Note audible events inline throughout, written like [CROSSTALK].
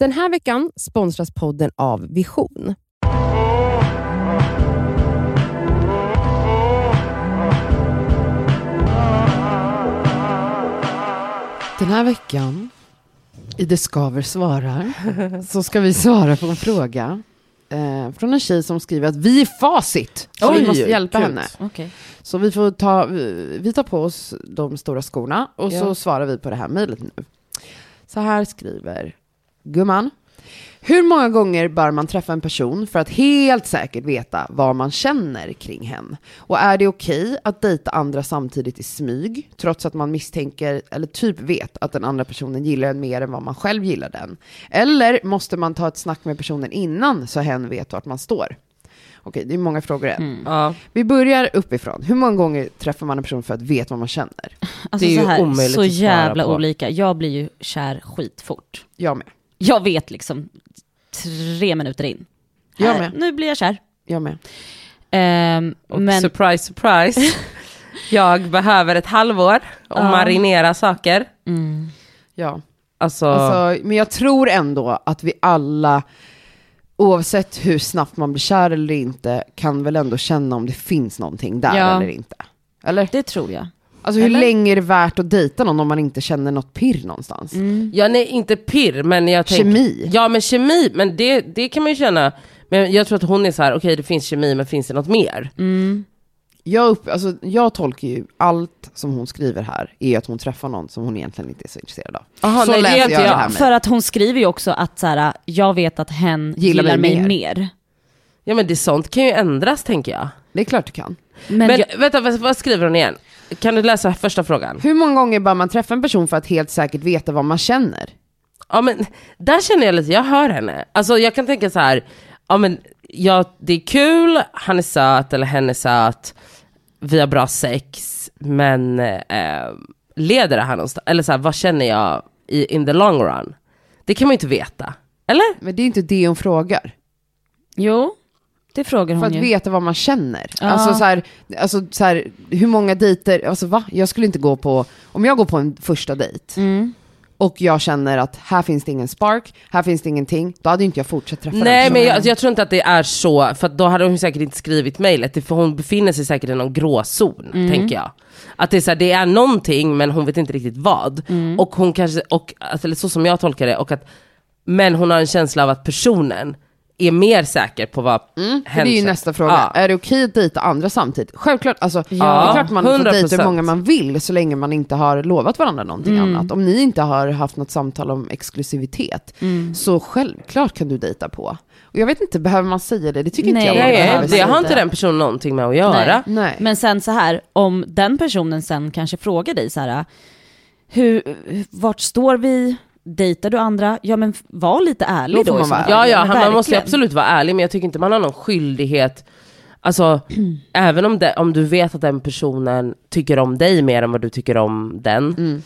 Den här veckan sponsras podden av Vision. Den här veckan i Det Skaver svarar så ska vi svara på en fråga eh, från en tjej som skriver att vi är facit. Så vi Oj, måste hjälpa kul. henne. Okej. Så vi får ta, vi vi tar på oss de stora skorna och så Ja. svarar vi på det här mejlet nu. Så här skriver Gumman. Hur många gånger bör man träffa en person för att helt säkert veta vad man känner kring hen? Och är det okej att dejta andra samtidigt i smyg, trots att man misstänker eller typ vet att den andra personen gillar en mer än vad man själv gillar den? Eller måste man ta ett snack med personen innan så hen vet vart man står? Okej, det är många frågor än. Mm. Ja, Vi börjar uppifrån. Hur många gånger träffar man en person för att veta vad man känner? Alltså Det är så ju här, omöjligt så att svara jävla på. olika. Jag blir ju kär skitfort. Jag med. Jag vet liksom tre minuter in. Jag Här, med. Nu blir jag kär. Jag med. Ehm, och men surprise, surprise. [LAUGHS] jag behöver ett halvår att Ja. marinera saker. mm, Ja. Alltså, Alltså, men jag tror ändå att vi alla, oavsett hur snabbt man blir kär eller inte, kan väl ändå känna om det finns någonting där Ja. eller inte. Eller? det tror jag. Alltså hur Eller? länge är det värt att dejta någon om man inte känner något pirr någonstans? Mm. ja, nej, inte pirr, men jag tänker... Kemi? Ja, men kemi, men det, det kan man ju känna. Men jag tror att hon är så här, okej det finns kemi, men finns det något mer? Mm. Jag, upp, alltså, jag tolkar ju allt som hon skriver här, är att hon träffar någon som hon egentligen inte är så intresserad av. Aha, Så nej, läser jag det här med. För att hon skriver ju också att så här, jag vet att hen Gillar gillar, mig mig, mer. mer. Ja, men det sånt kan ju ändras, tänker jag. Det är klart du kan. Men, Men, jag, vänta, vad, skriver hon igen? Kan du läsa första frågan? Hur många gånger bör man träffa en person för att helt säkert veta vad man känner? Ja men där känner jag lite, jag hör henne. Alltså jag kan tänka så här, ja men ja, det är kul, han är söt eller hen är söt, vi har bra sex, men eh, leder det här någonstans? Eller så här, vad känner jag i, in the long run? Det kan man ju inte veta. Eller? Men det är inte det hon frågar. jo, det frågar För hon att ju. veta vad man känner. Ja. Alltså, så här, alltså så här, hur många dejter, alltså va? Jag skulle inte gå på, om jag går på en första dejt Mm. och jag känner att här finns det ingen spark, här finns det ingenting, då hade inte jag fortsatt träffa den Nej men personen. jag, alltså, jag tror inte att det är så, för då hade hon säkert inte skrivit mejlet, för hon befinner sig säkert i någon gråzon, tänker jag. Att det är, så här, det är någonting men hon vet inte riktigt vad. Och hon kanske, och, alltså, eller så som jag tolkar det, och att, men hon har en känsla av att personen är mer säker på vad Mm, det är ju nästa fråga. Ja. Är det okej att dejta andra samtidigt? Självklart, alltså, det Ja, är klart man får dejta 100%. hur många man vill så länge man inte har lovat varandra någonting Mm. annat. Om ni inte har haft något samtal om exklusivitet, Mm. så självklart kan du dejta på. Och jag vet inte, behöver man säga det? Det tycker Nej, inte jag Nej, det säga. har inte den personen någonting med att göra. Nej. Nej. Men sen så här, om den personen sen kanske frågar dig så här, hur, vart står vi? Dejtar du andra? Ja men var lite ärlig Då man vara. Ja, ja, han, man måste absolut vara ärlig, men jag tycker inte man har någon skyldighet, alltså [CLEARS THROAT] även om, det, om du vet att den personen tycker om dig mer än vad du tycker om den, Mm.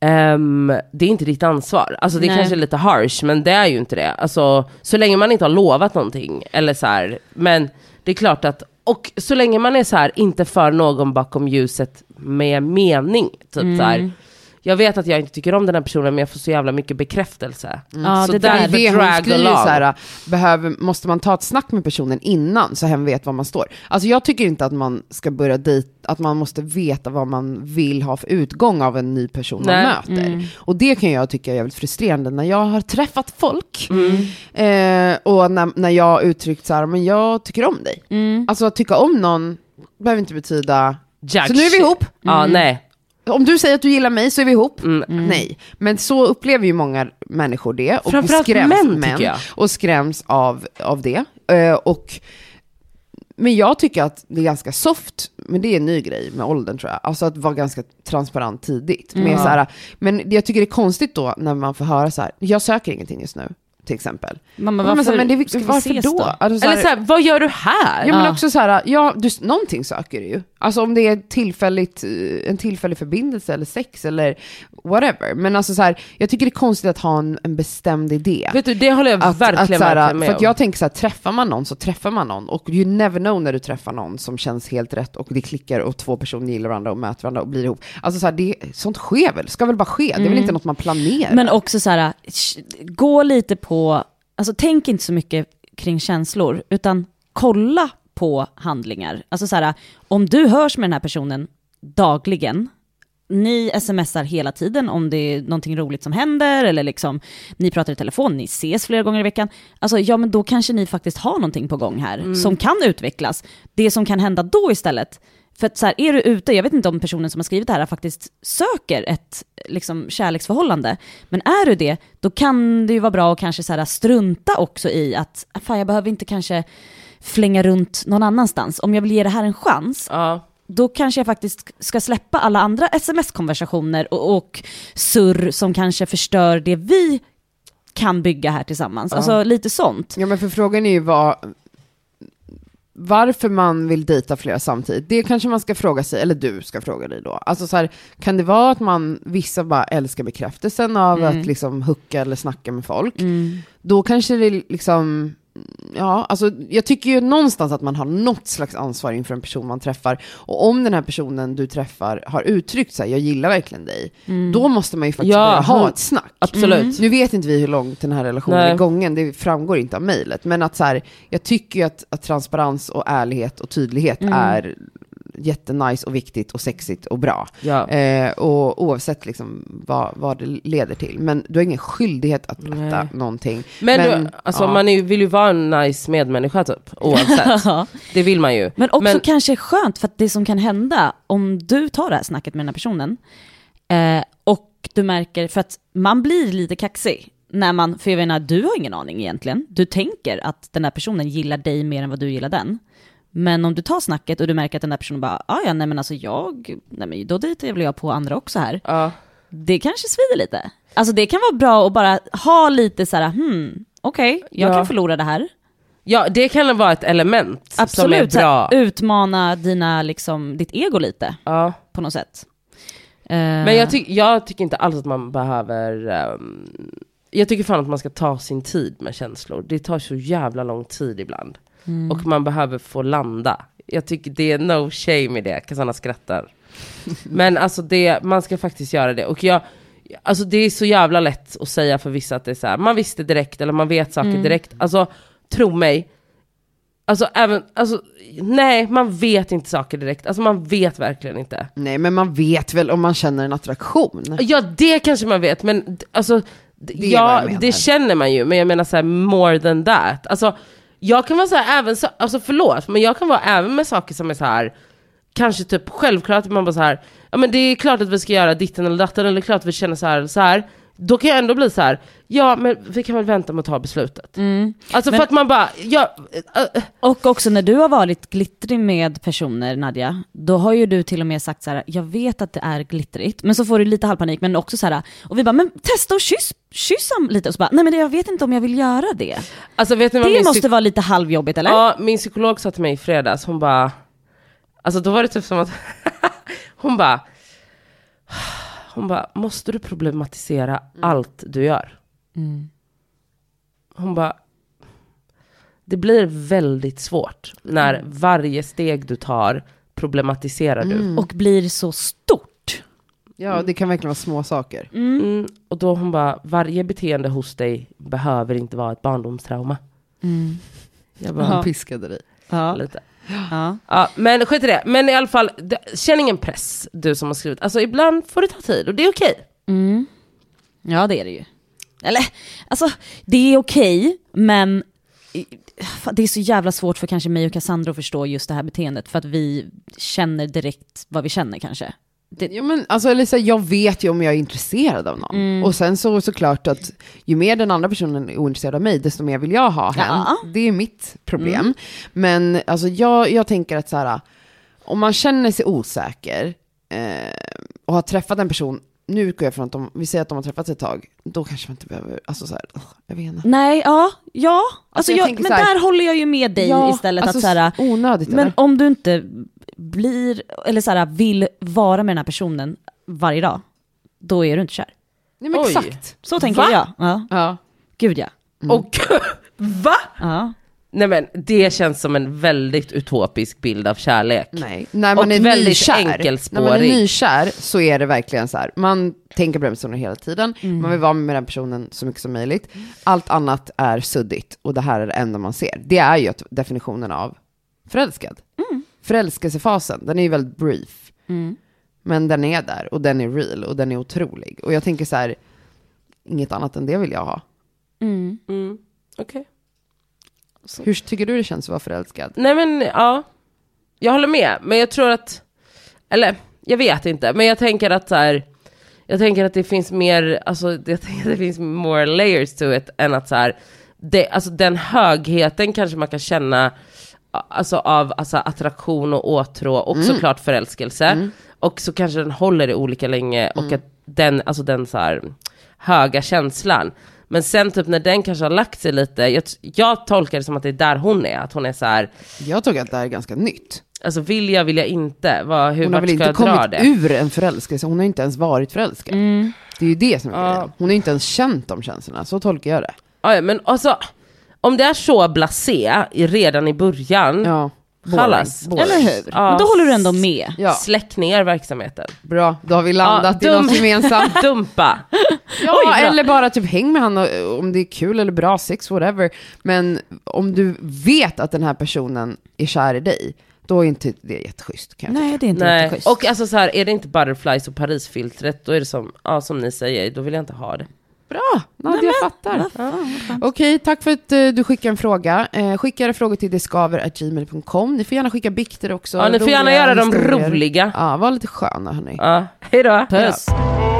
ehm, det är inte ditt ansvar. Alltså det Nej. kanske är lite harsh, men det är ju inte det. Alltså, så länge man inte har lovat någonting, eller så här, men det är klart att, och så länge man är så här, inte för någon bakom ljuset med mening, typ Mm. så här. Jag vet att jag inte tycker om den här personen men jag får så jävla mycket bekräftelse. Ja, så det Det är det hon skriver så här, behöver, måste man ta ett snack med personen innan så hen vet var man står? Alltså jag tycker inte att man ska börja dit, att man måste veta vad man vill ha för utgång av en ny person Nej. man möter. Mm. Och det kan jag tycka är jävligt frustrerande när jag har träffat folk Mm. eh, och när, när jag har uttryckt så här, men jag tycker om dig. Mm. Alltså att tycka om någon behöver inte betyda, Judge. så nu är vi ihop. Ja, nej. Om du säger att du gillar mig så är vi ihop. Mm. Nej, men så upplever ju många människor det. Och Framförallt män, tycker jag. och skräms av, av det. Eh, och, men jag tycker att det är ganska soft, men det är en ny grej med åldern tror jag. Alltså att vara ganska transparent tidigt. Med Mm. så här, men jag tycker det är konstigt då när man får höra så här, jag söker ingenting just nu, till exempel. Mamma, Men varför så här, men det, varför då? Alltså, så Eller så här, vad gör du här? Ja men Ja. också så här, ja, du, någonting söker du ju. Alltså om det är tillfälligt, eh, en tillfällig förbindelse eller sex eller whatever. Men alltså så här, jag tycker det är konstigt att ha en, en bestämd idé. Vet du, det håller jag Att, verkligen, att så här, verkligen med för att jag tänker så här, träffar man någon så träffar man någon. Och you never know när du träffar någon som känns helt rätt och det klickar och två personer gillar varandra och möter varandra och blir ihop. Alltså så det, sånt sker väl, ska väl bara ske. Det är väl inte något man planerar. Men också så här, gå lite på på, alltså tänk inte så mycket kring känslor, utan kolla på handlingar. Alltså så här, om du hörs med den här personen dagligen, ni smsar hela tiden om det är någonting roligt som händer, eller liksom ni pratar i telefon, ni ses flera gånger i veckan. Alltså ja, men då kanske ni faktiskt har någonting på gång här, som kan utvecklas. Det som kan hända då istället, för att så här, är du ute, jag vet inte om personen som har skrivit det här faktiskt söker ett liksom, kärleksförhållande, men är du det, då kan det ju vara bra att kanske så här, strunta också i att, fan jag behöver inte kanske flänga runt någon annanstans. Om jag vill ge det här en chans, Ja. då kanske jag faktiskt ska släppa alla andra sms-konversationer och, och surr som kanske förstör det vi kan bygga här tillsammans. Alltså lite sånt. Ja men för frågan är ju vad, varför man vill dejta flera samtidigt. Det kanske man ska fråga sig, eller du ska fråga dig då. Alltså så här, kan det vara att man, vissa bara älskar bekräftelsen av att liksom hucka eller snacka med folk. Då kanske det liksom, ja, alltså jag tycker ju någonstans att man har något slags ansvar inför en person man träffar. Och om den här personen du träffar har uttryckt sig, jag gillar verkligen dig, då måste man ju faktiskt Ja, börja ha ett snack. Absolut. Nu vet inte vi hur långt den här relationen Nej. är gången, det framgår inte av mejlet. Men att så här, jag tycker ju att, att transparens och ärlighet och tydlighet är jättenice och viktigt och sexigt och bra. Ja. Eh, och oavsett liksom vad, vad det leder till. Men du har ingen skyldighet att berätta Nej. någonting. Men, Men, du, alltså, ja. man är, vill ju vara en nice medmänniska typ, [LAUGHS] oavsett. Det vill man ju. Men också Men- kanske skönt, för att det som kan hända om du tar det här snacket med den här personen, eh, och du märker, för att man blir lite kaxig, när man, för jag menar, du har ingen aning egentligen. Du tänker att den här personen gillar dig mer än vad du gillar den. Men om du tar snacket och du märker att den där personen bara, ah, ja, nej men alltså jag, nej men då dejtar väl jag på andra också här. Ja. Det kanske svider lite. Alltså det kan vara bra att bara ha lite så här, hmm, okej, jag Ja. kan förlora det här. ja, det kan vara ett element som är Absolut, bra. här, utmana dina, liksom, ditt ego lite Ja. på något sätt. Eh, Men jag, ty- jag tycker inte alls att man behöver... ehm, jag tycker fan att man ska ta sin tid med känslor. Det tar så jävla lång tid ibland. Mm. Och man behöver få landa. Jag tycker det är no shame i det, Cassandra skrattar. [LAUGHS] Men alltså det, man ska faktiskt göra det. Och jag, alltså det är så jävla lätt att säga för vissa att det är så här, man visste direkt eller man vet saker Mm. direkt. Alltså tro mig, alltså även, alltså nej man vet inte saker direkt. Alltså man vet verkligen inte. Nej, men man vet väl om man känner en attraktion. Ja det kanske man vet men alltså, Det ja det känner man ju men jag menar så här more than that. Alltså jag kan vara så här även, så, alltså förlåt men jag kan vara även med saker som är så här kanske typ självklart man bara så här ja men det är klart att vi ska göra ditten eller datten eller klart att vi känner så här så här då kan jag ändå bli så här ja men vi kan väl vänta med att ta beslutet. Alltså Men- för att man bara, ja, äh, Och också när du har varit glittrig med personer, Nadja, då har ju du till och med sagt så här, jag vet att det är glittrigt, men så får du lite halvpanik, men också så här, och vi bara, men testa och kyss, kyss ham lite, och så bara, nej men jag vet inte om jag vill göra det. alltså vet ni vad Det måste vara lite halvjobbigt eller? Ja, min psykolog sa till mig i fredags, hon bara, alltså då var det typ som att, [LAUGHS] hon bara, hon bara, måste du problematisera allt du gör? Hon bara, det blir väldigt svårt när varje steg du tar problematiserar du. Och blir så stort. Ja, det kan verkligen vara små saker. Mm, och då hon bara, varje beteende hos dig behöver inte vara ett barndomstrauma. Jag bara, Ja. Han piskade dig. Ja. lite. Ja. Ja, men skit i det. Men i alla fall, känn ingen press, du som har skrivit. Alltså ibland får det ta tid och det är okej. Mm. Ja, det är det ju. Eller, alltså, det är okej, men det är så jävla svårt för kanske mig och Cassandra att förstå just det här beteendet, för att vi känner direkt vad vi känner kanske. Det, Ja, men alltså, här, jag vet ju om jag är intresserad av någon. Mm. Och sen så såklart att ju mer den andra personen är ointresserad av mig, desto mer vill jag ha henne. Ja. Det är mitt problem. Men alltså, jag, jag tänker att så här, om man känner sig osäker eh, och har träffat en person, nu utgår jag från att de, vi säger att de har träffats ett tag, då kanske man inte behöver, alltså så här, jag vet inte. nej, ja, ja. Alltså, jag jag tänker men här- där håller jag ju med dig istället. alltså, att så här, onödigt men eller? om du inte blir, eller så här, vill vara med den här personen varje dag, då är du inte kär. Nej men Oj. exakt. Så tänker Va? jag. Ja. Ja. Gud ja. Och [LAUGHS] va? ja. Nej men det känns som en väldigt utopisk bild av kärlek. Nej, när man Och är väldigt nykär, när man är enkelspårig. nykär så är det verkligen så här, man tänker på den personen hela tiden, man vill vara med den personen så mycket som möjligt. Allt annat är suddigt och det här är det enda man ser. Det är ju definitionen av förälskad. Förälskelsefasen, den är ju väldigt brief. Men den är där och den är real och den är otrolig. Och jag tänker så här, inget annat än det vill jag ha. Mm. Mm. Okej. Hur tycker du det känns att vara förälskad? Nej men ja, jag håller med. Men jag tror att, eller jag vet inte, men jag tänker att så här, jag tänker att det finns mer, alltså [LAUGHS] jag tänker att det finns more layers to it än att så här, det, alltså den högheten kanske man kan känna alltså av alltså, attraktion och åtrå och såklart förälskelse. Och så kanske den håller i olika länge och att den, alltså den så här höga känslan. Men sen typ när den kanske har lagt sig lite, jag, jag tolkar det som att det är där hon är, att hon är så här, Jag tycker att det här är ganska nytt. alltså vill jag, vill jag inte, Vad, hur, Hon har väl inte kommit det? ur en förälskelse, hon har inte ens varit förälskad. Det är ju det som är Ja. grejen. Hon har inte ens känt de känslorna, så tolkar jag det. Ja, men alltså, om det är så blasé i- redan i början, Ja, Boring. Eller hur? Ja. Men då håller du ändå med. Ja, släck ner verksamheten. bra. Då har vi landat Ja, i något gemensamt. [LAUGHS] Dumpa. Ja, Oj, eller bara typ häng med han och- om det är kul eller bra sex, whatever. Men om du vet att den här personen är kär i dig, då är inte det jätteschysst. Kan jag Nej, det är inte Nej, jätteschysst. och alltså så här, är det inte butterflies och Parisfiltret, då är det som, ja, som ni säger, då vill jag inte ha det. Bra, Nadja jag fattar. Okej, tack för att eh, du skickade en fråga. Eh, skicka era frågor till discover.gmail.com. Ni får gärna skicka bikter också. Ja, ni får gärna göra dem roliga. Ja, var lite sköna hörni. Ja, hejdå. Puss. Ja.